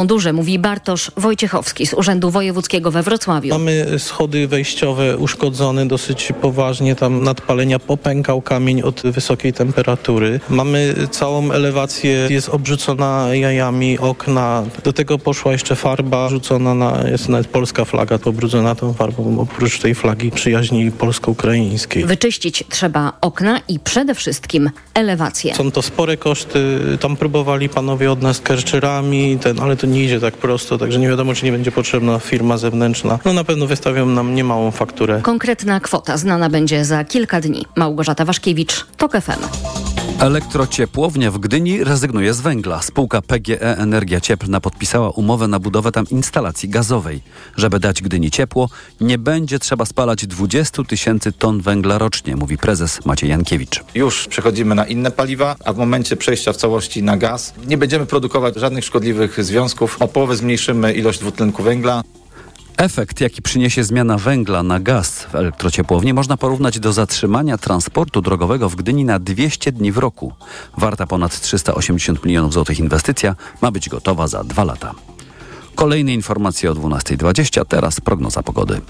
mundurze, mówi Bartosz Wojciechowski z Urzędu Wojewódzkiego we Wrocławiu. Mamy schody wejściowe uszkodzone dosyć poważnie, tam nadpalenia popękał kamień od wysokiej temperatury. Mamy całą elewację, jest obrzucona jajami, okna. Do tego poszła jeszcze farba rzucona na, jest nawet polska flaga pobrudzona tą farbą, oprócz tej flagi przyjaźni polsko-ukraińskiej. Wyczyścić trzeba okna i przede wszystkim elewację. Są to spore koszty, tam próbowali panowie od nas kerczerami, ten, ale to nie idzie tak prosto, także nie wiadomo, czy nie będzie potrzebna firma zewnętrzna. No na pewno wystawią nam niemałą fakturę. Konkretna kwota znana będzie za kilka dni. Małgorzata Waszkiewicz, TOK FM. Elektrociepłownia w Gdyni rezygnuje z węgla. Spółka PGE Energia Cieplna podpisała umowę na budowę tam instalacji gazowej. Żeby dać Gdyni ciepło, nie będzie trzeba spalać 20 tysięcy ton węgla rocznie, mówi prezes Maciej Jankiewicz. Już przechodzimy na inne paliwa, a w momencie przejścia w całości na gaz nie będziemy produkować żadnych szkodliwych związków. O połowę zmniejszymy ilość dwutlenku węgla. Efekt, jaki przyniesie zmiana węgla na gaz w elektrociepłowni, można porównać do zatrzymania transportu drogowego w Gdyni na 200 dni w roku. Warta ponad 380 milionów złotych inwestycja ma być gotowa za dwa lata. Kolejne informacje o 12.20, teraz prognoza pogody.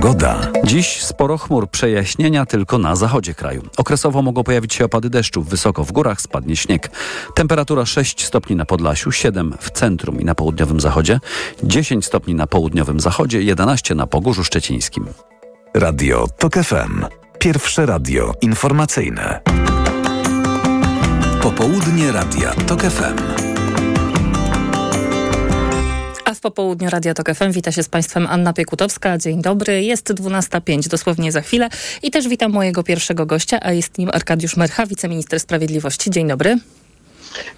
Pogoda. Dziś sporo chmur, przejaśnienia tylko na zachodzie kraju. Okresowo mogą pojawić się opady deszczu, wysoko w górach spadnie śnieg. Temperatura 6 stopni na Podlasiu, 7 w centrum i na południowym zachodzie, 10 stopni na południowym zachodzie, 11 na Pogórzu Szczecińskim. Radio TOK FM. Pierwsze radio informacyjne. Popołudnie Radia TOK FM. W popołudniu Radia Tok FM wita się z Państwem Anna Piekutowska. Dzień dobry. Jest 12.05, dosłownie za chwilę. I też witam mojego pierwszego gościa, a jest nim Arkadiusz Mercha, wiceminister sprawiedliwości. Dzień dobry.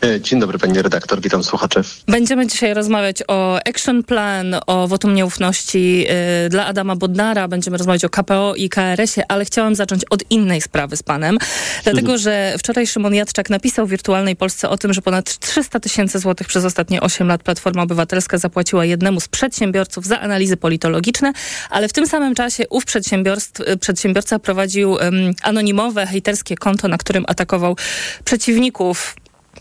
E, dzień dobry pani redaktor, witam słuchaczy. Będziemy dzisiaj rozmawiać o action plan, o wotum nieufności y, dla Adama Bodnara, będziemy rozmawiać o KPO i KRS-ie, ale chciałam zacząć od innej sprawy z panem, dlatego że wczoraj Szymon Jadczak napisał w Wirtualnej Polsce o tym, że ponad 300 tysięcy złotych przez ostatnie 8 lat Platforma Obywatelska zapłaciła jednemu z przedsiębiorców za analizy politologiczne, ale w tym samym czasie ów przedsiębiorca prowadził um, anonimowe, hejterskie konto, na którym atakował przeciwników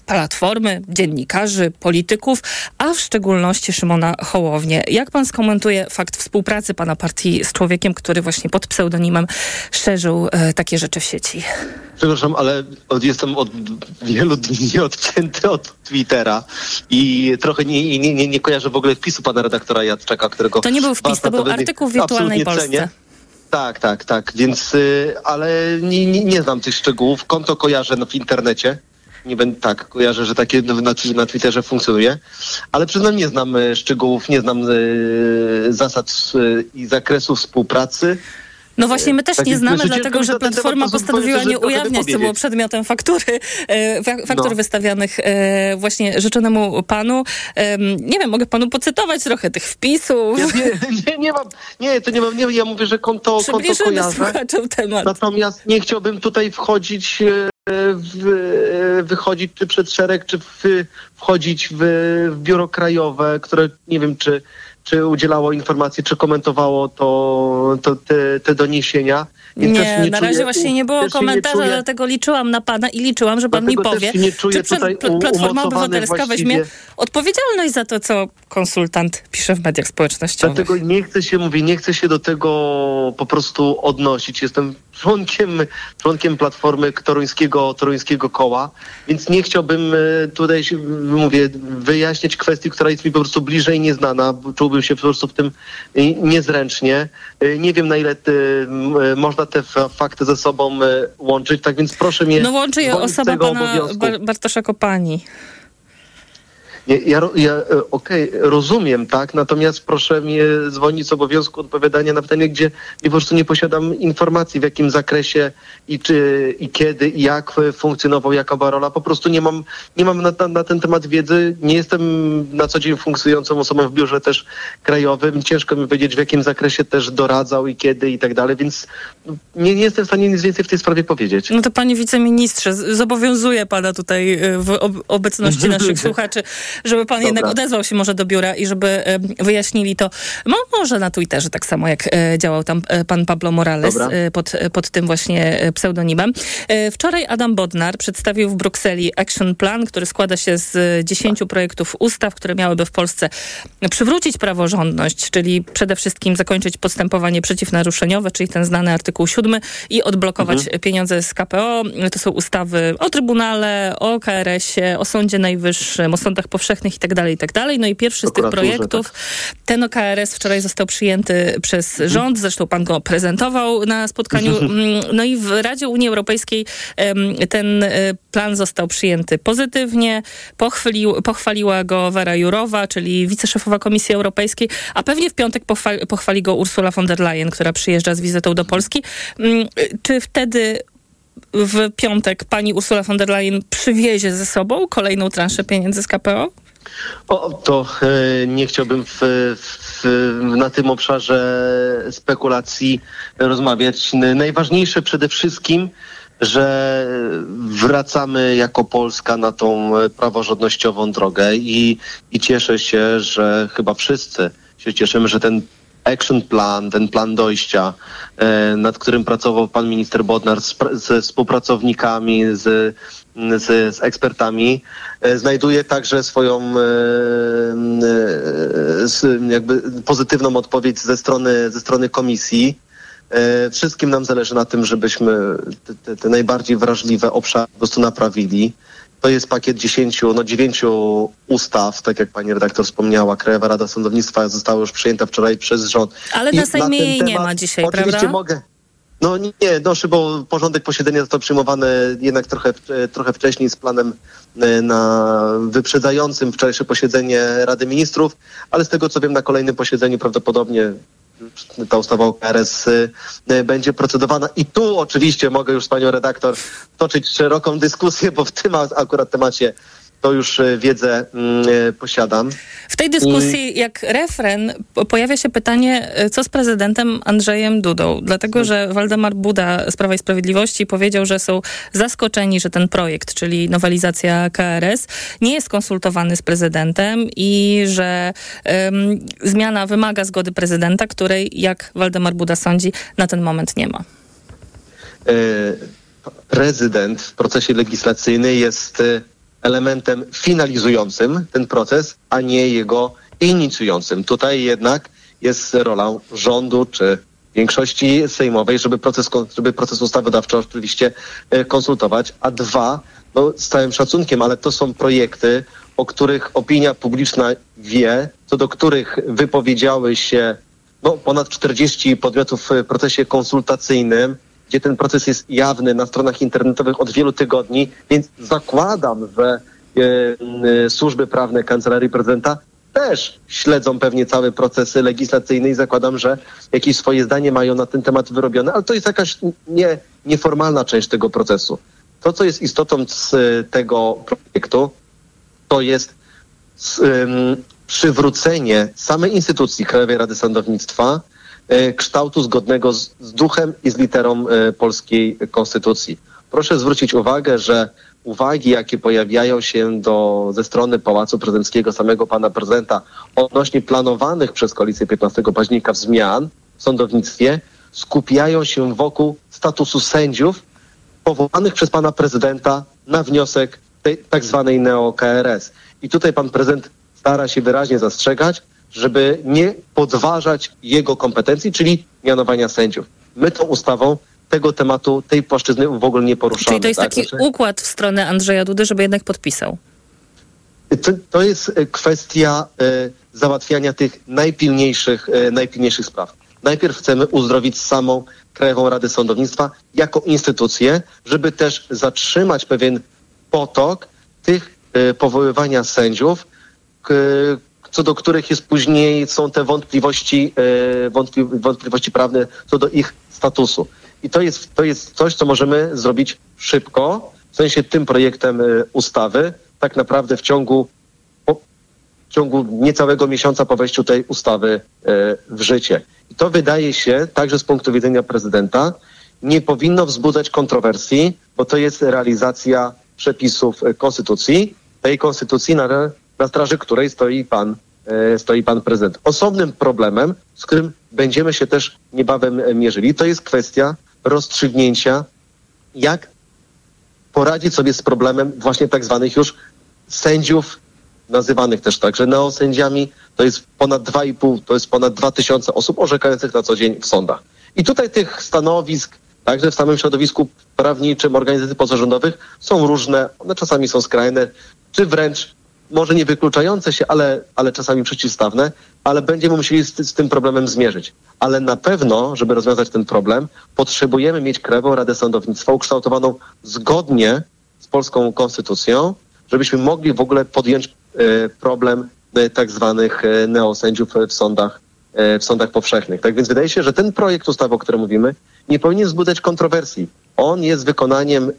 Platformy, dziennikarzy, polityków, a w szczególności Szymona Hołownię. Jak pan skomentuje fakt współpracy pana partii z człowiekiem, który właśnie pod pseudonimem szerzył e, takie rzeczy w sieci? Przepraszam, ale od, jestem od wielu dni odcięty od Twittera i trochę nie, nie, nie, nie kojarzę w ogóle wpisu pana redaktora Jadczaka, którego... To nie był wpis, to był artykuł w Wirtualnej Polsce. Cenię. Tak, tak, tak, więc, y, ale nie, nie, nie znam tych szczegółów. Konto kojarzę w internecie nie będę tak, kojarzę, że takie na, na Twitterze funkcjonuje, ale przyznam, nie znam e, szczegółów, nie znam y, zasad y, i zakresu współpracy. No właśnie, my też nie znamy, dlatego że Platforma postanowiła nie ujawniać, co było przedmiotem faktury, faktur no. wystawianych właśnie życzonemu panu. Nie wiem, mogę panu pocytować trochę tych wpisów. Ja, nie, nie, nie mam, nie, to nie mam, nie, ja mówię, że konto, konto kojarzę. temat. Natomiast nie chciałbym tutaj wchodzić w, wychodzić czy przed szereg, czy w, wchodzić w, w biuro krajowe, które nie wiem, czy, czy udzielało informacji, czy komentowało to, to te, te doniesienia. nie, nie na razie właśnie nie było komentarza, nie czuję, dlatego liczyłam na pana i liczyłam, że pan mi powie, czy Platforma Obywatelska weźmie odpowiedzialność za to, co konsultant pisze w mediach społecznościowych. Dlatego nie chcę się, mówię, nie chcę się do tego po prostu odnosić. Jestem członkiem, członkiem Platformy Toruńskiego, Toruńskiego Koła, więc nie chciałbym e, tutaj, mówię, wyjaśniać kwestii, która jest mi po prostu bliżej nieznana. Czułbym się po prostu w tym e, niezręcznie. E, nie wiem, na ile można te fakty ze sobą łączyć, tak więc proszę mnie... No łączy je osoba pana Bartosza Kopani. Ja, ja, ja e, okej, okay, rozumiem, tak, natomiast proszę mnie dzwonić z obowiązku odpowiadania na pytanie, gdzie po prostu nie posiadam informacji, w jakim zakresie i czy, i kiedy, i jak funkcjonował, jaka była rola. Po prostu nie mam, nie mam na, na, na ten temat wiedzy. Nie jestem na co dzień funkcjonującą osobą w biurze też krajowym. Ciężko mi powiedzieć, w jakim zakresie też doradzał i kiedy i tak dalej, więc nie, nie jestem w stanie nic więcej w tej sprawie powiedzieć. No to panie wiceministrze, zobowiązuję pana tutaj e, w obecności naszych słuchaczy żeby pan Dobra. jednak odezwał się może do biura i żeby wyjaśnili to. Mo, może na Twitterze, tak samo jak e, działał tam e, pan Pablo Morales e, pod, pod tym właśnie pseudonimem. Wczoraj Adam Bodnar przedstawił w Brukseli Action Plan, który składa się z 10 projektów ustaw, które miałyby w Polsce przywrócić praworządność, czyli przede wszystkim zakończyć postępowanie przeciwnaruszeniowe, czyli ten znany artykuł 7 i odblokować pieniądze z KPO. To są ustawy o Trybunale, o KRS-ie, o Sądzie Najwyższym, o sądach powszechnych itd., itd. No i pierwszy z tych projektów, ten o KRS wczoraj został przyjęty przez rząd, zresztą pan go prezentował na spotkaniu. Mm, No i w Radzie Unii Europejskiej ten e, plan został przyjęty pozytywnie. Pochwalił, pochwaliła go Vera Jurowa, czyli wiceszefowa Komisji Europejskiej, a pewnie w piątek pochwali, pochwali go Ursula von der Leyen, która przyjeżdża z wizytą do Polski. Mm, Czy wtedy w piątek pani Ursula von der Leyen przywiezie ze sobą kolejną transzę pieniędzy z KPO? O, to e, nie chciałbym w, w, na tym obszarze spekulacji rozmawiać. Najważniejsze przede wszystkim, że wracamy jako Polska na tą praworządnościową drogę i, i cieszę się, że chyba wszyscy się cieszymy, że ten action plan, ten plan dojścia, e, nad którym pracował pan minister Bodnar z, ze współpracownikami, z, z, z ekspertami, e, znajduje także swoją e, jakby pozytywną odpowiedź ze strony, ze strony komisji. Wszystkim nam zależy na tym, żebyśmy te, te najbardziej wrażliwe obszary po prostu naprawili. To jest pakiet 10, no 9 ustaw, tak jak pani redaktor wspomniała. Krajowa Rada Sądownictwa została już przyjęta wczoraj przez rząd. Ale I na Sejmie jej nie ma dzisiaj, Oczywiście prawda? mogę. No nie, no bo porządek posiedzenia został przyjmowany jednak trochę, trochę wcześniej z planem e, na wyprzedzającym wczorajsze posiedzenie Rady Ministrów, ale z tego co wiem na kolejnym posiedzeniu prawdopodobnie ta ustawa o KRS y, y, będzie procedowana. I tu oczywiście mogę już z panią redaktor toczyć szeroką dyskusję, bo w tym akurat temacie to już y, wiedzę mm, y, posiadam. W tej dyskusji, jak refren, po- pojawia się pytanie, e, co z prezydentem Andrzejem Dudą. Dlatego, że Waldemar Buda z Prawa i Sprawiedliwości powiedział, że są zaskoczeni, że ten projekt, czyli nowelizacja KRS, nie jest konsultowany z prezydentem i że em, zmiana wymaga zgody prezydenta, której, jak Waldemar Buda sądzi, na ten moment nie ma. E, prezydent w procesie legislacyjnym jest e, elementem finalizującym ten proces, a nie jego inicjującym. Tutaj jednak jest rola rządu czy większości sejmowej, żeby proces, żeby proces ustawodawczy oczywiście e, konsultować, a dwa, no z całym szacunkiem, ale to są projekty, o których opinia publiczna wie, co do których wypowiedziały się no, ponad 40 podmiotów w procesie konsultacyjnym, gdzie ten proces jest jawny na stronach internetowych od wielu tygodni, więc zakładam, że e, służby prawne Kancelarii Prezydenta też śledzą pewnie cały proces legislacyjny i zakładam, że jakieś swoje zdanie mają na ten temat wyrobione, ale to jest jakaś nie, nieformalna część tego procesu. To, co jest istotą z e, tego projektu, to jest s- ym, przywrócenie samej instytucji Krajowej Rady Sądownictwa kształtu zgodnego z, z duchem i z literą e, polskiej konstytucji. Proszę zwrócić uwagę, że uwagi, jakie pojawiają się do, ze strony Pałacu Prezydenckiego, samego pana prezydenta odnośnie planowanych przez koalicję 15 października zmian w sądownictwie, skupiają się wokół statusu sędziów powołanych przez pana prezydenta na wniosek tej tak zwanej neo-KRS. I tutaj pan prezydent stara się wyraźnie zastrzegać, żeby nie podważać jego kompetencji, czyli mianowania sędziów. My tą ustawą tego tematu, tej płaszczyzny w ogóle nie poruszamy. Czyli to jest tak? taki Znaczy- układ w stronę Andrzeja Dudy, żeby jednak podpisał. To, to jest e, kwestia e, załatwiania tych najpilniejszych, e, najpilniejszych spraw. Najpierw chcemy uzdrowić samą Krajową Radę Sądownictwa jako instytucję, żeby też zatrzymać pewien potok tych powoływania sędziów, co do których jest później są te wątpliwości, e, wątpli, wątpliwości prawne co do ich statusu. I to jest, to jest coś, co możemy zrobić szybko, w sensie tym projektem e, ustawy, tak naprawdę w ciągu, w ciągu niecałego miesiąca po wejściu tej ustawy e, w życie. I to wydaje się, także z punktu widzenia prezydenta, nie powinno wzbudzać kontrowersji, bo to jest realizacja przepisów konstytucji, tej konstytucji, na, na straży której stoi pan, e, stoi pan prezydent. Osobnym problemem, z którym będziemy się też niebawem e, mierzyli, to jest kwestia rozstrzygnięcia, jak poradzić sobie z problemem właśnie tak zwanych już sędziów, nazywanych też także neosędziami. To jest ponad 2,5, to jest ponad 2000 osób orzekających na co dzień w sądach. I tutaj tych stanowisk, także w samym środowisku prawniczym organizacji pozarządowych są różne, one czasami są skrajne, czy wręcz może nie wykluczające się, ale, ale czasami przeciwstawne, ale będziemy musieli z, z tym problemem zmierzyć. Ale na pewno, żeby rozwiązać ten problem, potrzebujemy mieć Krajową Radę Sądownictwa ukształtowaną zgodnie z polską konstytucją, żebyśmy mogli w ogóle podjąć e, problem e, tak zwanych e, neosędziów w sądach, e, w sądach powszechnych. Tak więc wydaje się, że ten projekt ustawy, o którym mówimy, nie powinien wzbudzać kontrowersji. On jest wykonaniem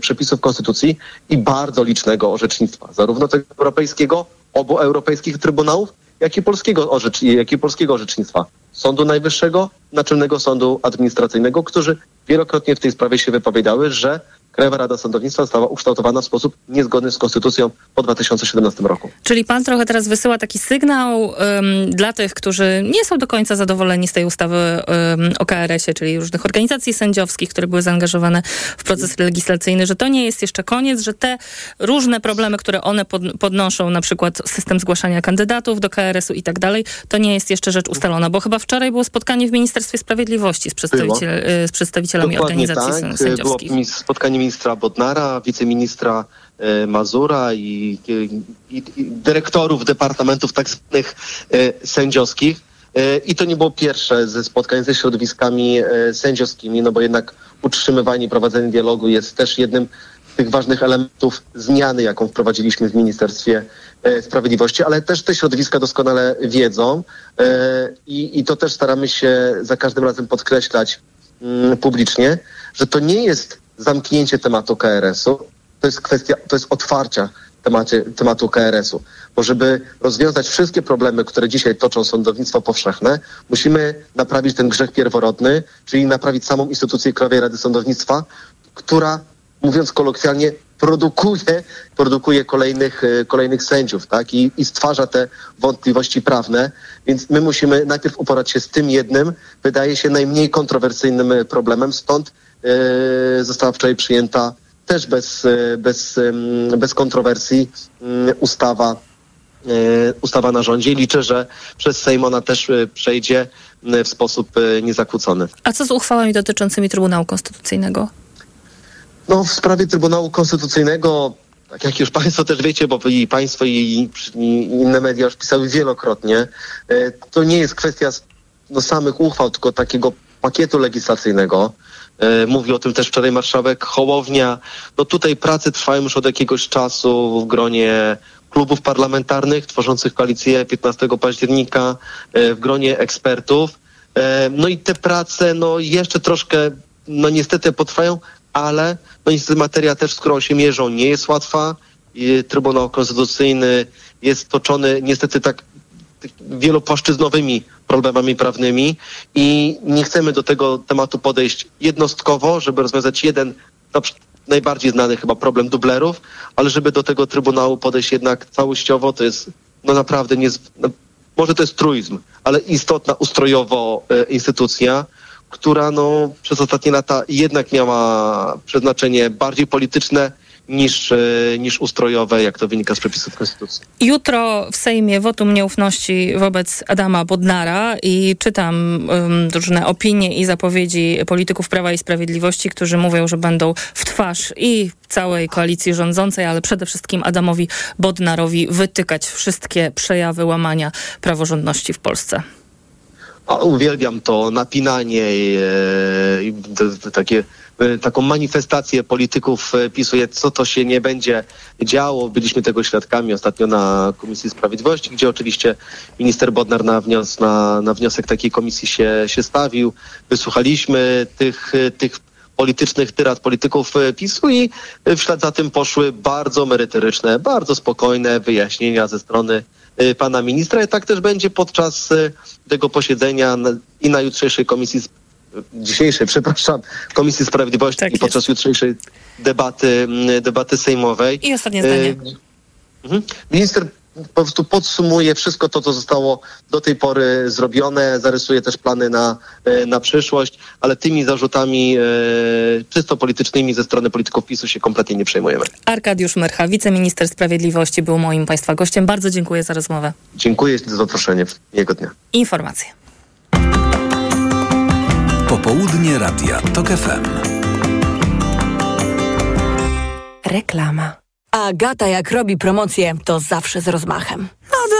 przepisów konstytucji i bardzo licznego orzecznictwa, zarówno tego europejskiego, obu europejskich trybunałów, jak i polskiego, orzecz, jak i polskiego orzecznictwa. Sądu Najwyższego, Naczelnego Sądu Administracyjnego, którzy wielokrotnie w tej sprawie się wypowiadały, że Krajowa Rada Sądownictwa została ukształtowana w sposób niezgodny z konstytucją po 2017 roku. Czyli pan trochę teraz wysyła taki sygnał um, dla tych, którzy nie są do końca zadowoleni z tej ustawy um, o KRS-ie, czyli różnych organizacji sędziowskich, które były zaangażowane w proces legislacyjny, że to nie jest jeszcze koniec, że te różne problemy, które one pod, podnoszą, na przykład system zgłaszania kandydatów do KRS-u i tak dalej, to nie jest jeszcze rzecz ustalona, bo chyba wczoraj było spotkanie w Ministerstwie Sprawiedliwości z, przedstawiciel, y, z przedstawicielami Dokładnie organizacji tak. sędziowskich. Było spotkanie ministra Bodnara, wiceministra e, Mazura i, i, i dyrektorów departamentów tak zwanych e, sędziowskich. E, I to nie było pierwsze ze spotkań ze środowiskami sędziowskimi, no bo jednak utrzymywanie i prowadzenie dialogu jest też jednym z tych ważnych elementów zmiany, jaką wprowadziliśmy w Ministerstwie Sprawiedliwości, ale też te środowiska doskonale wiedzą i, i to też staramy się za każdym razem podkreślać mm, publicznie, że to nie jest zamknięcie tematu KRS-u, to jest kwestia, to jest otwarcia temacie, tematu KRS-u. Bo żeby rozwiązać wszystkie problemy, które dzisiaj toczą sądownictwo powszechne, musimy naprawić ten grzech pierworodny, czyli naprawić samą instytucję Krajowej Rady Sądownictwa, która, mówiąc kolokwialnie, produkuje, produkuje kolejnych, e, kolejnych sędziów, tak? I, I stwarza te wątpliwości prawne. Więc my musimy najpierw uporać się z tym jednym, wydaje się najmniej kontrowersyjnym e, problemem, stąd została wczoraj przyjęta też bez, e, bez, bez kontrowersji mm, ustawa, e, ustawa na rządzie. Liczę, że przez Sejm ona też e, przejdzie w sposób e, niezakłócony. A co z uchwałami dotyczącymi Trybunału Konstytucyjnego? No, w sprawie Trybunału Konstytucyjnego, tak jak już Państwo też wiecie, bo i Państwo i, i inne media już pisały wielokrotnie, e, to nie jest kwestia no, samych uchwał, tylko takiego pakietu legislacyjnego. E, Mówił o tym też wczoraj marszałek Hołownia. No tutaj prace trwają już od jakiegoś czasu w gronie klubów parlamentarnych tworzących koalicję 15 października, e, w gronie ekspertów. E, No i te prace no jeszcze troszkę no niestety potrwają, ale no niestety materia też, z którą się mierzą, nie jest łatwa. Trybunał Konstytucyjny jest toczony niestety tak wielopłaszczyznowymi problemami prawnymi i nie chcemy do tego tematu podejść jednostkowo, żeby rozwiązać jeden, na przykład najbardziej znany chyba problem dublerów, ale żeby do tego Trybunału podejść jednak całościowo, to jest no naprawdę nie, no, może to jest truizm, ale istotna ustrojowo e, instytucja, która no, przez ostatnie lata jednak miała przeznaczenie bardziej polityczne niż, e, niż ustrojowe, jak to wynika z przepisów Konstytucji. Jutro w Sejmie wotum nieufności wobec Adama Bodnara i czytam um, różne opinie i zapowiedzi polityków Prawa i Sprawiedliwości, którzy mówią, że będą w twarz i całej koalicji rządzącej, ale przede wszystkim Adamowi Bodnarowi wytykać wszystkie przejawy łamania praworządności w Polsce. Uwielbiam to napinanie i, e, takie, taką manifestację polityków e, pisuje, co to się nie będzie działo. Byliśmy tego świadkami ostatnio na Komisji Sprawiedliwości, gdzie oczywiście minister Bodnar na, wnios, na, na wniosek takiej komisji się, się stawił. Wysłuchaliśmy tych, e, tych politycznych tyrad polityków e, PiSu i e, w ślad za tym poszły bardzo merytoryczne, bardzo spokojne wyjaśnienia ze strony e, pana ministra i tak też będzie podczas e, tego posiedzenia i na jutrzejszej komisji, dzisiejszej, przepraszam, Komisji Sprawiedliwości Tak i podczas jutrzejszej debaty, m, debaty sejmowej. I ostatnie zdanie. E, Mhm. Minister po prostu podsumuje wszystko to, co zostało do tej pory zrobione, zarysuje też plany na, e, na przyszłość, ale tymi zarzutami e, czysto politycznymi ze strony polityków PiSu się kompletnie nie przejmujemy. Arkadiusz Myrcha, wiceminister sprawiedliwości, był moim Państwa gościem. Bardzo dziękuję za rozmowę. Dziękuję za zaproszenie. Miłego dnia. Informacje. Popołudnie Radia TOK FM. Reklama. Agata jak robi promocję, to zawsze z rozmachem.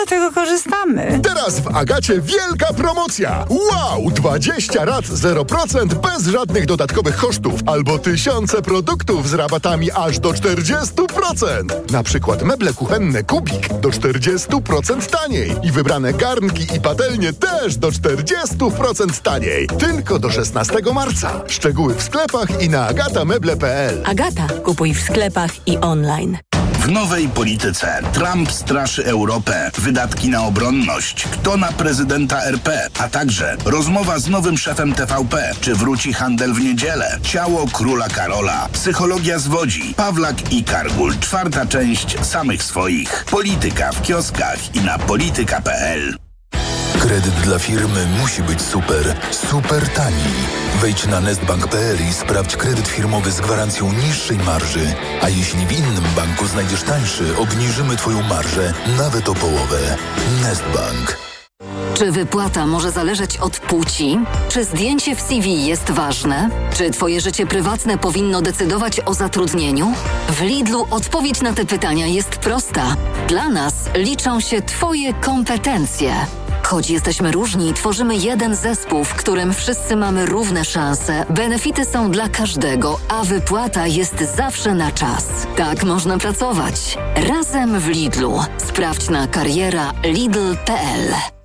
Dlatego korzystamy. Teraz w Agacie wielka promocja. Wow! 20 rat 0% bez żadnych dodatkowych kosztów albo tysiące produktów z rabatami aż do 40%. Na przykład meble kuchenne Kubik do 40% taniej i wybrane garnki i patelnie też do 40% taniej. Tylko do 16 marca. Szczegóły w sklepach i na agatameble.pl. Agata, kupuj w sklepach i online. W nowej polityce. Trump straszy Europę, wydatki na obronność, kto na prezydenta RP, a także rozmowa z nowym szefem TVP, czy wróci handel w niedzielę, ciało króla Karola, psychologia zwodzi, Pawlak i Kargul, czwarta część samych swoich. Polityka w kioskach i na polityka.pl. Kredyt dla firmy musi być super, super tani. Wejdź na nestbank.pl i sprawdź kredyt firmowy z gwarancją niższej marży. A jeśli w innym banku znajdziesz tańszy, obniżymy Twoją marżę nawet o połowę. Nestbank. Czy wypłata może zależeć od płci? Czy zdjęcie w CV jest ważne? Czy Twoje życie prywatne powinno decydować o zatrudnieniu? W Lidlu odpowiedź na te pytania jest prosta. Dla nas liczą się Twoje kompetencje. Choć jesteśmy różni, tworzymy jeden zespół, w którym wszyscy mamy równe szanse, benefity są dla każdego, a wypłata jest zawsze na czas. Tak można pracować. Razem w Lidlu. Sprawdź na kariera lidl.pl.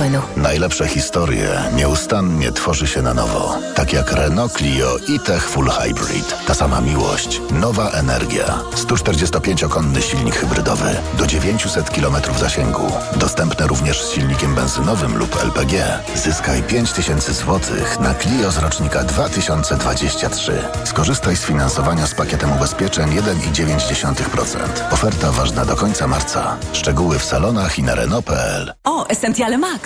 Renault. Najlepsze historie nieustannie tworzy się na nowo. Tak jak Renault Clio i Tech Full Hybrid. Ta sama miłość, nowa energia. 145-konny silnik hybrydowy do 900 km zasięgu. Dostępne również z silnikiem benzynowym lub LPG. Zyskaj 5000 zł na Clio z rocznika 2023. Skorzystaj z finansowania z pakietem ubezpieczeń 1,9%. Oferta ważna do końca marca. Szczegóły w salonach i na Renault.pl. O, Essentiale Max.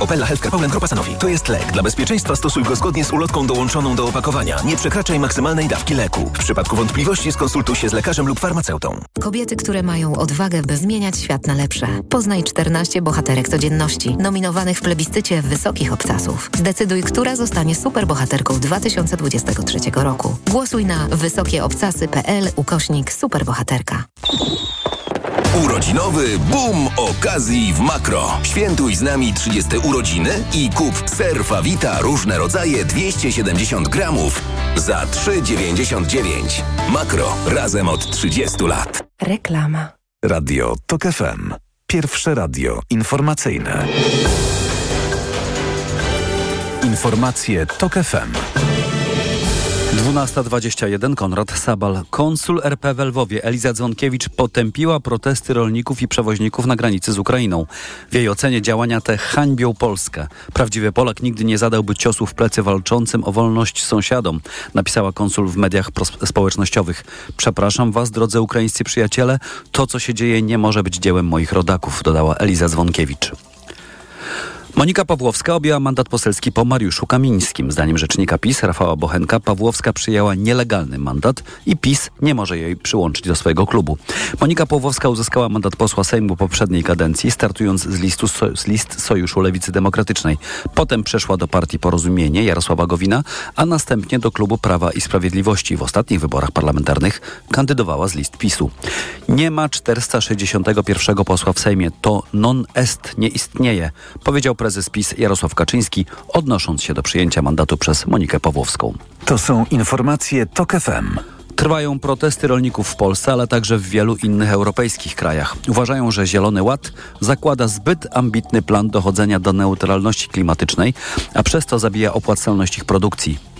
Opella Healthcare Poland Grupa Sanofi. To jest lek. Dla bezpieczeństwa stosuj go zgodnie z ulotką dołączoną do opakowania. Nie przekraczaj maksymalnej dawki leku. W przypadku wątpliwości skonsultuj się z lekarzem lub farmaceutą. Kobiety, które mają odwagę, by zmieniać świat na lepsze. Poznaj 14 bohaterek codzienności, nominowanych w plebiscycie Wysokich Obcasów. Zdecyduj, która zostanie superbohaterką 2023 roku. Głosuj na wysokieobcasy.pl ukośnik superbohaterka. Urodzinowy boom okazji w Makro. Świętuj z nami 30 urodziny i kup ser Fawita różne rodzaje 270 gramów za 3,99. Makro. Razem od 30 lat. Reklama. Radio TOK FM. Pierwsze radio informacyjne. Informacje TOK FM. 12.21 Konrad Sabal. Konsul RP w Lwowie Eliza Dzwonkiewicz potępiła protesty rolników i przewoźników na granicy z Ukrainą. W jej ocenie działania te hańbią Polskę. Prawdziwy Polak nigdy nie zadałby ciosu w plecy walczącym o wolność sąsiadom, napisała konsul w mediach społecznościowych. Przepraszam was, drodzy ukraińscy przyjaciele, to co się dzieje nie może być dziełem moich rodaków, dodała Eliza Dzwonkiewicz. Monika Pawłowska objęła mandat poselski po Mariuszu Kamińskim. Zdaniem rzecznika PiS Rafała Bochenka Pawłowska przyjęła nielegalny mandat i PiS nie może jej przyłączyć do swojego klubu. Monika Pawłowska uzyskała mandat posła Sejmu poprzedniej kadencji, startując z, listu, z list Sojuszu Lewicy Demokratycznej. Potem przeszła do partii Porozumienie Jarosława Gowina, a następnie do klubu Prawa i Sprawiedliwości. W ostatnich wyborach parlamentarnych kandydowała z list PiSu. Nie ma 461 posła w Sejmie. To non est nie istnieje, powiedział prezes PiS Jarosław Kaczyński, odnosząc się do przyjęcia mandatu przez Monikę Pawłowską. To są informacje TOK FM. Trwają protesty rolników w Polsce, ale także w wielu innych europejskich krajach. Uważają, że Zielony Ład zakłada zbyt ambitny plan dochodzenia do neutralności klimatycznej, a przez to zabija opłacalność ich produkcji.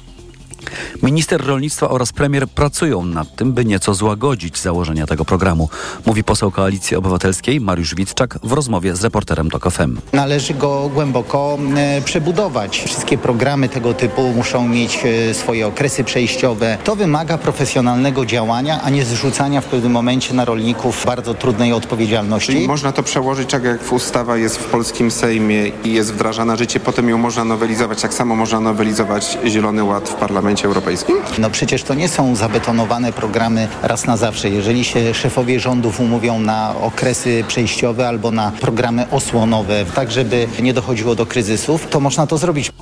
Minister rolnictwa oraz premier pracują nad tym, by nieco złagodzić założenia tego programu, mówi poseł Koalicji Obywatelskiej Mariusz Witczak w rozmowie z reporterem TOK FM. Należy go głęboko e, przebudować. Wszystkie programy tego typu muszą mieć e, swoje okresy przejściowe. To wymaga profesjonalnego działania, a nie zrzucania w pewnym momencie na rolników bardzo trudnej odpowiedzialności. Czyli można to przełożyć tak jak ustawa jest w polskim Sejmie i jest wdrażana życie, potem ją można nowelizować. Tak samo można nowelizować Zielony Ład w Parlamencie Europejskim? No przecież to nie są zabetonowane programy raz na zawsze. Jeżeli się szefowie rządów umówią na okresy przejściowe albo na programy osłonowe, tak żeby nie dochodziło do kryzysów, to można to zrobić.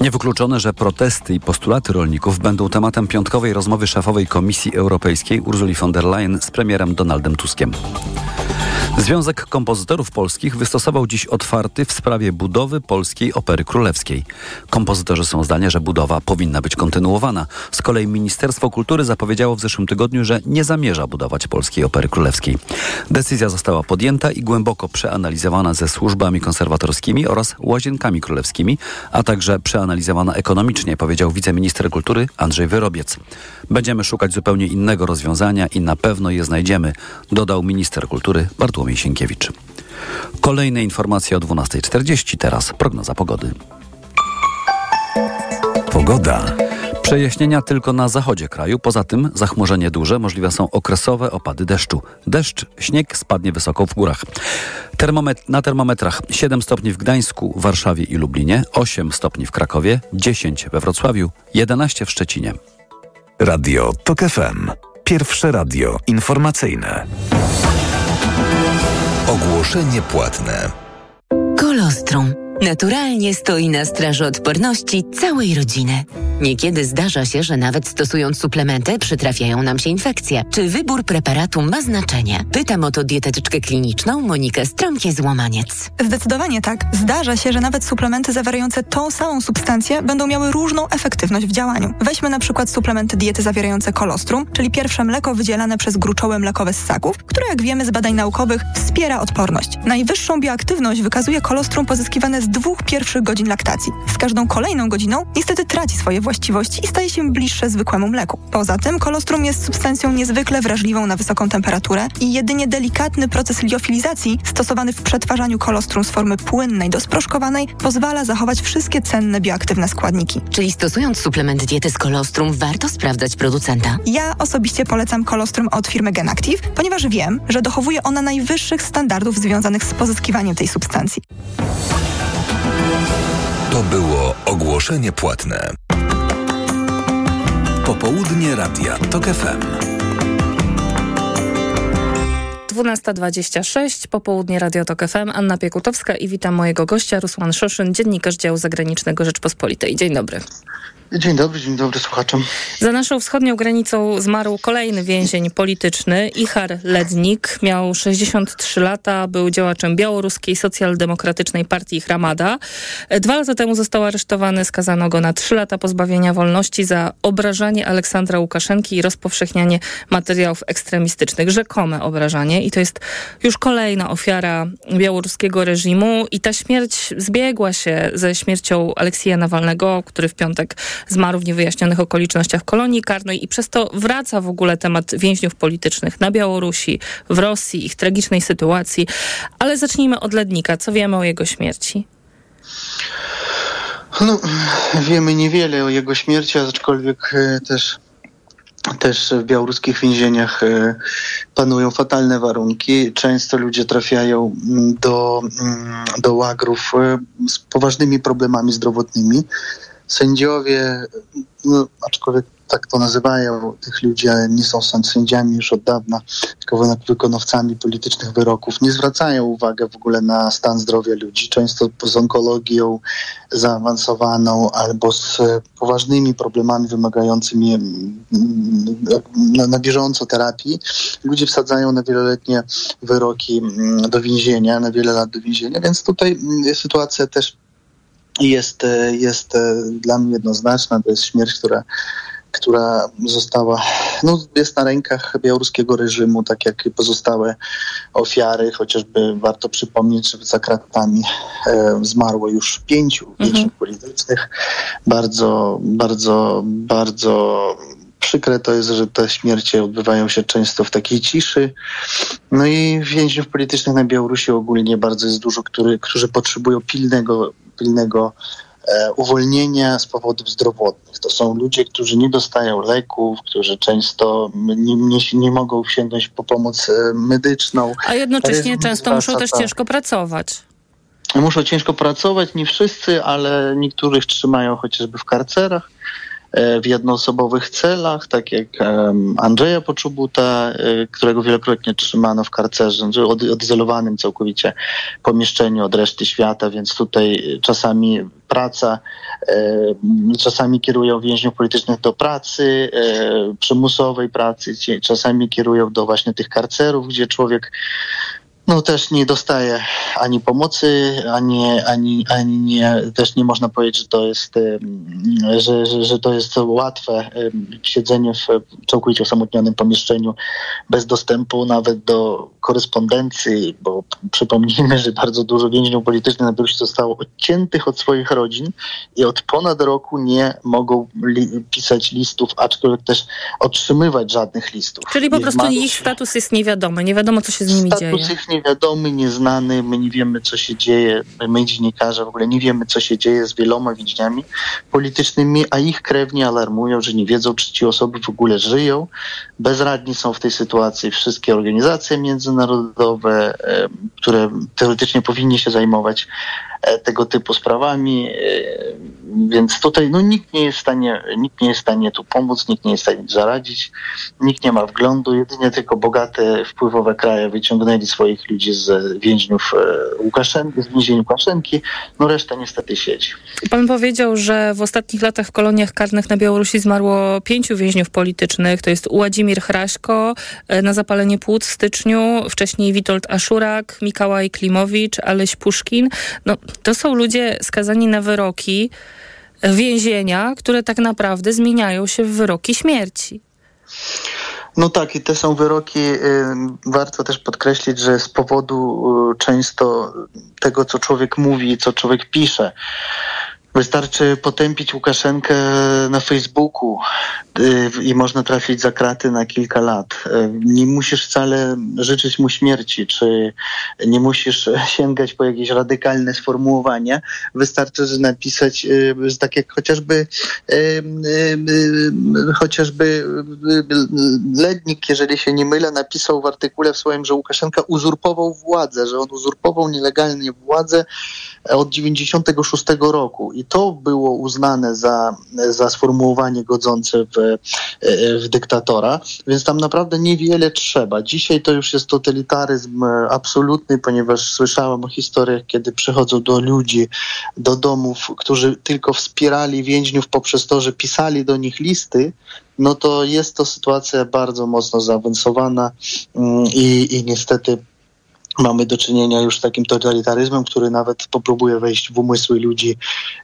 Niewykluczone, że protesty i postulaty rolników będą tematem piątkowej rozmowy szefowej Komisji Europejskiej Ursuli von der Leyen z premierem Donaldem Tuskiem. Związek Kompozytorów Polskich wystosował dziś otwarty w sprawie budowy Polskiej Opery Królewskiej. Kompozytorzy są zdania, że budowa powinna być kontynuowana. Z kolei Ministerstwo Kultury zapowiedziało w zeszłym tygodniu, że nie zamierza budować Polskiej Opery Królewskiej. Decyzja została podjęta i głęboko przeanalizowana ze służbami konserwatorskimi oraz łazienkami królewskimi, a także przeanalizowana ekonomicznie, powiedział wiceminister kultury Andrzej Wyrobiec. Będziemy szukać zupełnie innego rozwiązania i na pewno je znajdziemy, dodał minister kultury Bartłomiej Sienkiewicz. Kolejne informacje o 12.40, teraz prognoza pogody. Pogoda. Przejaśnienia tylko na zachodzie kraju. Poza tym zachmurzenie duże, możliwe są okresowe opady deszczu. Deszcz, śnieg spadnie wysoko w górach. Termomet na termometrach 7 stopni w Gdańsku, Warszawie i Lublinie, 8 stopni w Krakowie, 10 we Wrocławiu, 11 w Szczecinie. Radio TOK FM. Pierwsze radio informacyjne. Ogłoszenie płatne. Kolostrum. Naturalnie stoi na straży odporności całej rodziny. Niekiedy zdarza się, że nawet stosując suplementy przytrafiają nam się infekcje. Czy wybór preparatu ma znaczenie? Pytam o to dietetyczkę kliniczną Monikę Strąkie-Złomaniec. Zdecydowanie tak. Zdarza się, że nawet suplementy zawierające tą samą substancję będą miały różną efektywność w działaniu. Weźmy na przykład suplementy diety zawierające kolostrum, czyli pierwsze mleko wydzielane przez gruczołe mlekowe ssaków, które jak wiemy z badań naukowych wspiera odporność. Najwyższą bioaktywność wykazuje kolostrum pozyskiwane z dwóch pierwszych godzin laktacji. Z każdą kolejną godziną niestety traci swoje właściwości i staje się bliższe zwykłemu mleku. Poza tym kolostrum jest substancją niezwykle wrażliwą na wysoką temperaturę i jedynie delikatny proces liofilizacji stosowany w przetwarzaniu kolostrum z formy płynnej do sproszkowanej pozwala zachować wszystkie cenne bioaktywne składniki. Czyli stosując suplement diety z kolostrum warto sprawdzać producenta? Ja osobiście polecam kolostrum od firmy Genactive, ponieważ wiem, że dochowuje ona najwyższych standardów związanych z pozyskiwaniem tej substancji. To było ogłoszenie płatne. Popołudnie Radia TOK FM. 12.26, popołudnie Radio Tok FM, Anna Piekutowska i witam mojego gościa, Rusłan Szoszyn, dziennikarz działu zagranicznego Rzeczpospolitej. Dzień dobry. Dzień dobry, dzień dobry słuchaczom. Za naszą wschodnią granicą zmarł kolejny więzień polityczny, Ichar Lednik. Miał 63 lata, był działaczem białoruskiej socjaldemokratycznej partii Hramada. Dwa lata temu został aresztowany, skazano go na trzy lata pozbawienia wolności za obrażanie Aleksandra Łukaszenki i rozpowszechnianie materiałów ekstremistycznych. Rzekome obrażanie i to jest już kolejna ofiara białoruskiego reżimu i ta śmierć zbiegła się ze śmiercią Aleksija Nawalnego, który w piątek zmarł w niewyjaśnionych okolicznościach kolonii karnej i przez to wraca w ogóle temat więźniów politycznych na Białorusi, w Rosji, ich tragicznej sytuacji. Ale zacznijmy od Lednika. Co wiemy o jego śmierci? No, wiemy niewiele o jego śmierci, aczkolwiek e, też też w białoruskich więzieniach e, panują fatalne warunki. Często ludzie trafiają mm, do, mm, do łagrów e, z poważnymi problemami zdrowotnymi sędziowie, no, aczkolwiek tak to nazywają, tych ludzi nie są sędziami już od dawna, tylko wykonawcami politycznych wyroków, nie zwracają uwagi w ogóle na stan zdrowia ludzi, często z onkologią zaawansowaną albo z poważnymi problemami wymagającymi na, na bieżąco terapii. Ludzie wsadzają na wieloletnie wyroki do więzienia, na wiele lat do więzienia, więc tutaj sytuacja też jest, e, jest e, dla mnie jednoznaczna. To jest śmierć, która, która została no, jest na rękach białoruskiego reżimu, tak jak i pozostałe ofiary, chociażby warto przypomnieć, że za kratami e, zmarło już pięciu więźniów politycznych. Bardzo, bardzo, bardzo przykre to jest, że te śmierci odbywają się często w takiej ciszy. No i więźniów politycznych na Białorusi ogólnie bardzo jest dużo, który, którzy potrzebują pilnego, pilnego e, uwolnienia z powodów zdrowotnych. To są ludzie, którzy nie dostają leków, którzy często nie, nie, nie mogą sięgnąć po pomoc e, medyczną. A jednocześnie często muszą też ciężko pracować. Muszą ciężko pracować, nie wszyscy, ale niektórych trzymają chociażby w karcerach, w jednoosobowych celach, tak jak Andrzeja Poczubuta, e, którego wielokrotnie trzymano w karcerze, że od, odizolowanym całkowicie pomieszczeniu od reszty świata, więc tutaj czasami praca, e, czasami kierują więźniów politycznych do pracy, e, przymusowej pracy, czasami kierują do właśnie tych karcerów, gdzie człowiek no też nie dostaje ani pomocy, ani, ani, ani nie, też nie można powiedzieć, że to jest, że, że, że to jest łatwe siedzenie w całkowicie osamotnionym pomieszczeniu bez dostępu nawet do korespondencji, bo przypomnijmy, że bardzo dużo więźniów politycznych na Białorusi zostało odciętych od swoich rodzin i od ponad roku nie mogą li- pisać listów, aczkolwiek też otrzymywać żadnych listów. Czyli po prostu ich status jest niewiadomy, nie wiadomo co się z nimi dzieje. Status ich niewiadomy, nieznany, my nie wiemy, co się dzieje, my dziennikarze w ogóle nie wiemy, co się dzieje z wieloma więźniami politycznymi, a ich krewni alarmują, że nie wiedzą, czy ci osoby w ogóle żyją. Bezradni są w tej sytuacji wszystkie organizacje międzynarodowe, które teoretycznie powinny się zajmować tego typu sprawami, e, więc tutaj no, nikt nie jest w stanie, nikt nie jest w stanie tu pomóc, nikt nie jest w stanie zaradzić, nikt nie ma wglądu, jedynie tylko bogate, wpływowe kraje wyciągnęli swoich ludzi z więźniów e, Łukaszenki, z więzień Łukaszenki, no reszta niestety siedzi. Pan powiedział, że w ostatnich latach w koloniach karnych na Białorusi zmarło pięciu więźniów politycznych. To jest Władimir Hraśko e, na zapalenie płuc w styczniu, wcześniej Witold Aszurak, Mikołaj Klimowicz, Aleś Puszkin. No, to są ludzie skazani na wyroki więzienia, które tak naprawdę zmieniają się w wyroki śmierci. No tak, i te są wyroki, y, warto też podkreślić, że z powodu y, często tego, co człowiek mówi, co człowiek pisze. Wystarczy potępić Łukaszenkę na Facebooku y, i można trafić za kraty na kilka lat. Y, Nie musisz wcale życzyć mu śmierci, czy nie musisz sięgać po jakieś radykalne sformułowania. Wystarczy, napisać, y, tak jak chociażby chociażby Lednik, jeżeli się nie mylę, napisał w artykule w swoim, że Łukaszenka uzurpował władzę, że on uzurpował nielegalnie władzę od 96 roku i to było uznane za, za sformułowanie godzące w, w dyktatora, więc tam naprawdę niewiele trzeba. Dzisiaj to już jest totalitaryzm e, absolutny, ponieważ słyszałem o historiach, kiedy przychodzą do ludzi, do domów, którzy tylko wspierali więźniów poprzez to, że pisali do nich listy, no to jest to sytuacja bardzo mocno zaawansowana mm, i, i niestety mamy do czynienia już z takim totalitaryzmem, który nawet popróbuje wejść w umysły ludzi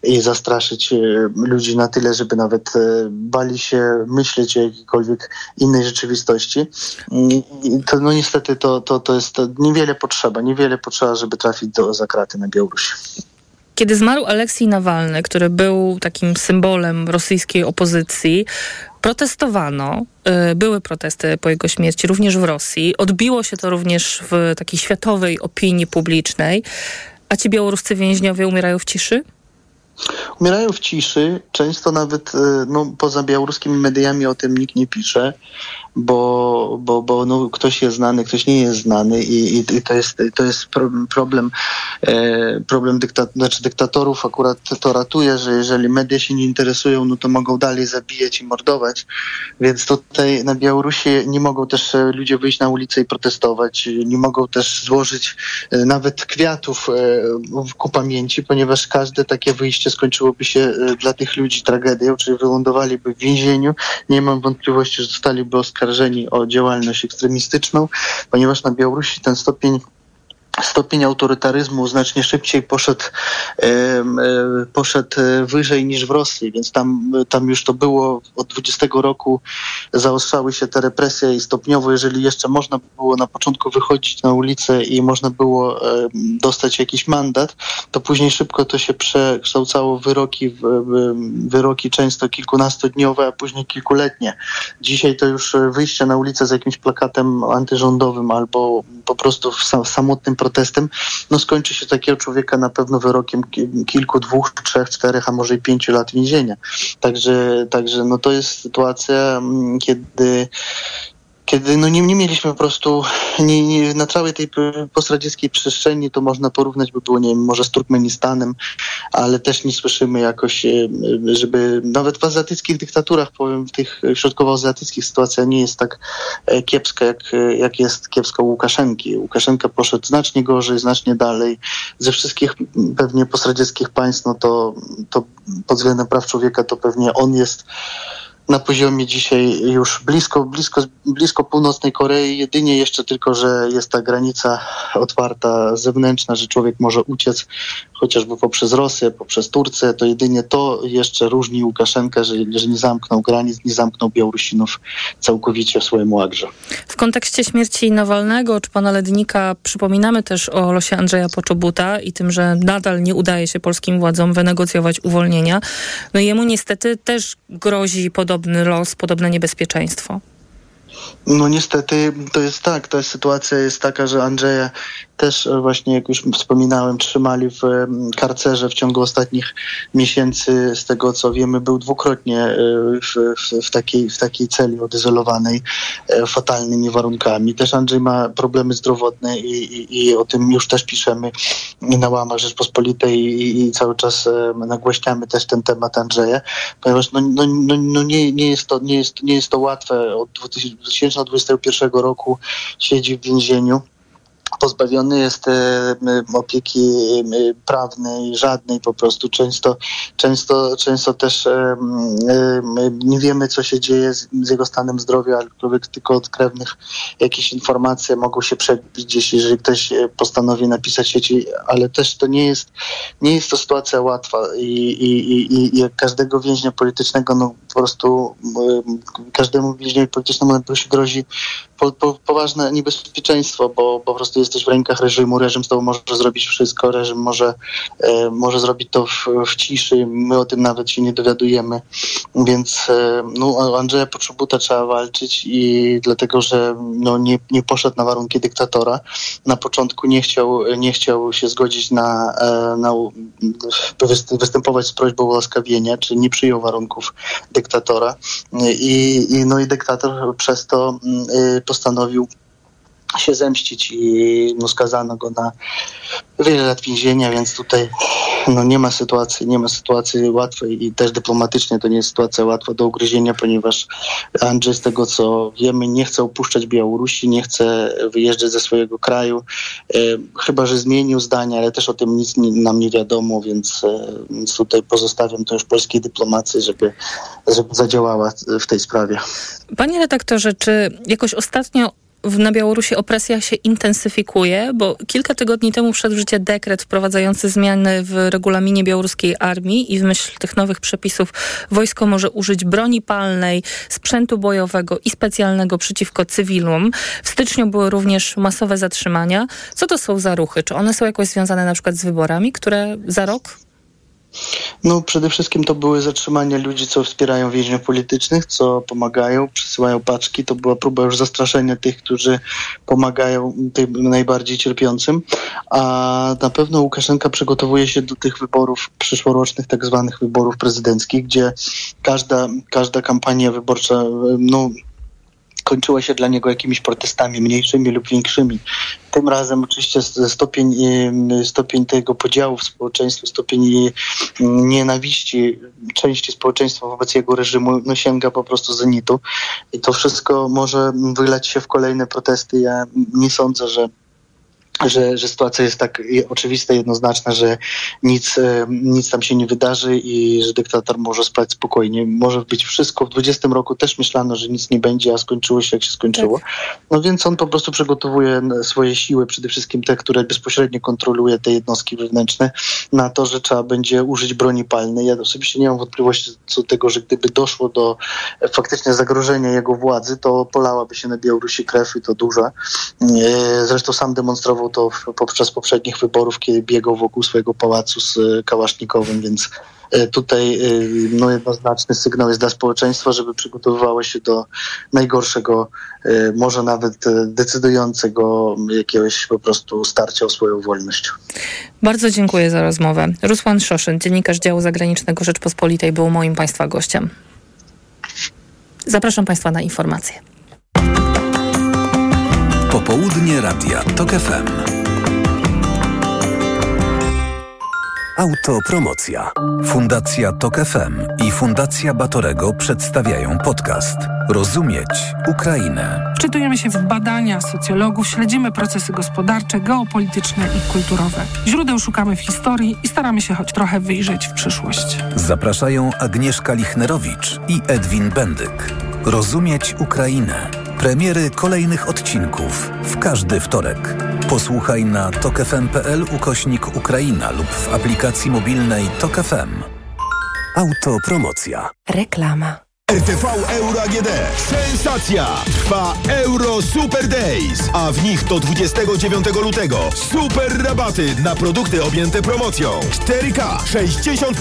i zastraszyć e, ludzi na tyle, żeby nawet e, bali się myśleć o jakiejkolwiek innej rzeczywistości. I i to, no niestety to, to, to jest to niewiele potrzeba, niewiele potrzeba, żeby trafić do zakraty na Białorusi. Kiedy zmarł Aleksiej Nawalny, który był takim symbolem rosyjskiej opozycji, protestowano, y, były protesty po jego śmierci również w Rosji. Odbiło się to również w takiej światowej opinii publicznej. A ci białoruscy więźniowie umierają w ciszy? Umierają w ciszy, często nawet e, no, poza białoruskimi mediami o tym nikt nie pisze, bo, bo, bo no, ktoś jest znany, ktoś nie jest znany i, i, to jest, to jest pro- problem, e, problem dykta, znaczy dyktatorów akurat to ratuje, że jeżeli media się nie interesują, no to mogą dalej zabijać i mordować, więc tutaj na Białorusi nie mogą też e, ludzie wyjść na ulicę i protestować, nie mogą też złożyć e, nawet kwiatów ku pamięci, ponieważ każde takie wyjście skończyłoby się dla tych ludzi tragedią, czyli wylądowaliby w więzieniu. Nie mam wątpliwości, że zostaliby oskarżeni o działalność ekstremistyczną, ponieważ na Białorusi ten stopień stopień autorytaryzmu znacznie szybciej poszedł, poszedł wyżej niż w Rosji, więc tam, tam już to było od 20 roku zaostrzały się te represje i stopniowo, jeżeli jeszcze można było na początku wychodzić na ulicę i można było dostać jakiś mandat, to później szybko to się przekształcało w wyroki, w wyroki często kilkunastodniowe, a później kilkuletnie. Dzisiaj to już wyjście na ulicę z jakimś plakatem antyrządowym albo po prostu samotnym protestem, no skończy się takiego człowieka na pewno wyrokiem kilku, dwóch, trzech, czterech, a może i pięciu lat więzienia. Także, także no to jest sytuacja, mm, kiedy kiedy no nie, nie mieliśmy po prostu nie, nie, na całej tej postradzieckiej przestrzeni, to można porównać by było, nie wiem, może z Turkmenistanem, ale też nie słyszymy jakoś, e, żeby nawet w azjatyckich dyktaturach, powiem, w tych środkowoazjatyckich sytuacja nie jest tak e, kiepska, jak, jak jest kiepska u Łukaszenki. Łukaszenka poszedł znacznie gorzej, znacznie dalej. Ze wszystkich pewnie postradzieckich państw, no to, to pod względem praw człowieka to pewnie on jest na poziomie dzisiaj już blisko, blisko, blisko północnej Korei, jedynie jeszcze tylko, że jest ta granica otwarta zewnętrzna, że człowiek może uciec chociażby poprzez Rosję, poprzez Turcję, to jedynie to jeszcze różni Łukaszenkę, że, że nie zamknął granic, nie zamknął Białorusinów całkowicie w swoim łagrze. W kontekście śmierci Nawalnego czy pana Lednika przypominamy też o losie Andrzeja Poczobuta i tym, że nadal nie udaje się polskim władzom wynegocjować uwolnienia. No jemu niestety też grozi podobny los, podobne niebezpieczeństwo. No niestety to jest tak, ta sytuacja jest taka, że Andrzeja też e, właśnie, jak już wspominałem, trzymali w karcerze w ciągu ostatnich miesięcy. Z tego co wiemy, był dwukrotnie e, w, w, w takiej, w takiej celi odizolowanej e, fatalnymi warunkami. Też Andrzej ma problemy zdrowotne i, i, i o tym już też piszemy na łamach Rzeczpospolitej i, i cały czas nagłaśniamy też ten temat Andrzeja, ponieważ no, no, no, no nie, nie, jest to, nie, jest, nie jest to łatwe. Od 2021 roku siedzi w więzieniu pozbawiony jest e, opieki prawnej, żadnej po prostu. Często, często, często też e, nie wiemy, co się dzieje z, jego stanem zdrowia, aczkolwiek tylko od krewnych jakieś informacje mogą się przebić gdzieś, jeżeli ktoś e, postanowi napisać sieci, ale też to nie jest, nie jest to sytuacja łatwa i, i, i, i jak każdego więźnia politycznego, no po prostu każdemu więźniowi politycznemu grozi po, po, poważne niebezpieczeństwo, bo po prostu jesteś w rękach reżimu, reżim z tobą może zrobić wszystko, reżim może, e, może zrobić to w, w, ciszy, my o tym nawet się nie dowiadujemy, więc e, no, Andrzeja Poczobuta trzeba walczyć i dlatego, że no, nie, nie poszedł na warunki dyktatora, na początku nie chciał, nie chciał się zgodzić na, e, na występować z prośbą o łaskawienie, czy nie przyjął warunków dyktatora. I, i no i dyktator przez to y, postanowił się zemścić i no, skazano go na wiele lat więzienia, więc tutaj no, nie ma sytuacji, nie ma sytuacji łatwej i też dyplomatycznie to nie jest sytuacja łatwa do ugryzienia, ponieważ Andrzej z tego co wiemy nie chce opuszczać Białorusi, nie chce wyjeżdżać ze swojego kraju, e, chyba że zmienił zdanie, ale też o tym nic nie, nam nie wiadomo, więc, e, więc tutaj pozostawiam to już polskiej dyplomacji, żeby, żeby zadziałała w tej sprawie. Panie redaktorze, czy jakoś ostatnio na Białorusi opresja się intensyfikuje, bo kilka tygodni temu wszedł w życie dekret wprowadzający zmiany w regulaminie białoruskiej armii i w myśl tych nowych przepisów wojsko może użyć broni palnej, sprzętu bojowego i specjalnego przeciwko cywilom. W styczniu były również masowe zatrzymania. Co to są za ruchy? Czy one są jakoś związane na przykład z wyborami, które za rok no przede wszystkim to były zatrzymania ludzi, co wspierają więźniów politycznych, co pomagają, przysyłają paczki. To była próba już zastraszenia tych, którzy pomagają tym najbardziej cierpiącym. A na pewno Łukaszenka przygotowuje się do tych wyborów przyszłorocznych, tak zwanych wyborów prezydenckich, gdzie każda, każda kampania wyborcza no, kończyła się dla niego jakimiś protestami mniejszymi lub większymi. Tym razem oczywiście stopień, stopień tego podziału w społeczeństwie, stopień nienawiści części społeczeństwa wobec jego reżimu no, sięga po prostu zenitu. I to wszystko może wylać się w kolejne protesty. Ja nie sądzę, że że, że sytuacja jest tak oczywista, jednoznaczna, że nic, e, nic tam się nie wydarzy i że dyktator może spać spokojnie. Może być wszystko. W 20 roku też myślano, że nic nie będzie, a skończyło się jak się skończyło. Tak. No więc on po prostu przygotowuje swoje siły, przede wszystkim te, które bezpośrednio kontroluje te jednostki wewnętrzne, na to, że trzeba będzie użyć broni palnej. Ja osobiście nie mam wątpliwości co do tego, że gdyby doszło do faktycznie zagrożenia jego władzy, to polałaby się na Białorusi krew i to duża. E, zresztą sam demonstrował to podczas poprzednich wyborów, kiedy biegał wokół swojego pałacu z e, kałasznikowym, więc e, tutaj e, no, jednoznaczny sygnał jest dla społeczeństwa, żeby przygotowywało się do najgorszego, może nawet decydującego jakiegoś po prostu starcia o swoją wolność. Bardzo dziękuję za rozmowę. Rusłan Szoszyn, dziennikarz działu zagranicznego Rzeczpospolitej, był moim Państwa gościem. Zapraszam Państwa na informacje. Popołudnie Radia TOK FM. Autopromocja. Fundacja TOK FM i Fundacja Batorego przedstawiają podcast Rozumieć Ukrainę. Czytujemy się w badania socjologów, śledzimy procesy gospodarcze, geopolityczne i kulturowe. Źródeł szukamy w historii i staramy się choć trochę wyjrzeć w przyszłość. Zapraszają Agnieszka Lichnerowicz i Edwin Bendyk. Rozumieć Ukrainę Premiery kolejnych odcinków w każdy wtorek. Posłuchaj na tokefm.pl ukośnik Ukraina lub w aplikacji mobilnej Tok FM. Autopromocja. Reklama. RTV Euro AGD. Sensacja! Trwa Euro Super Days, a w nich do 29 lutego super rabaty na produkty objęte promocją. 4K 65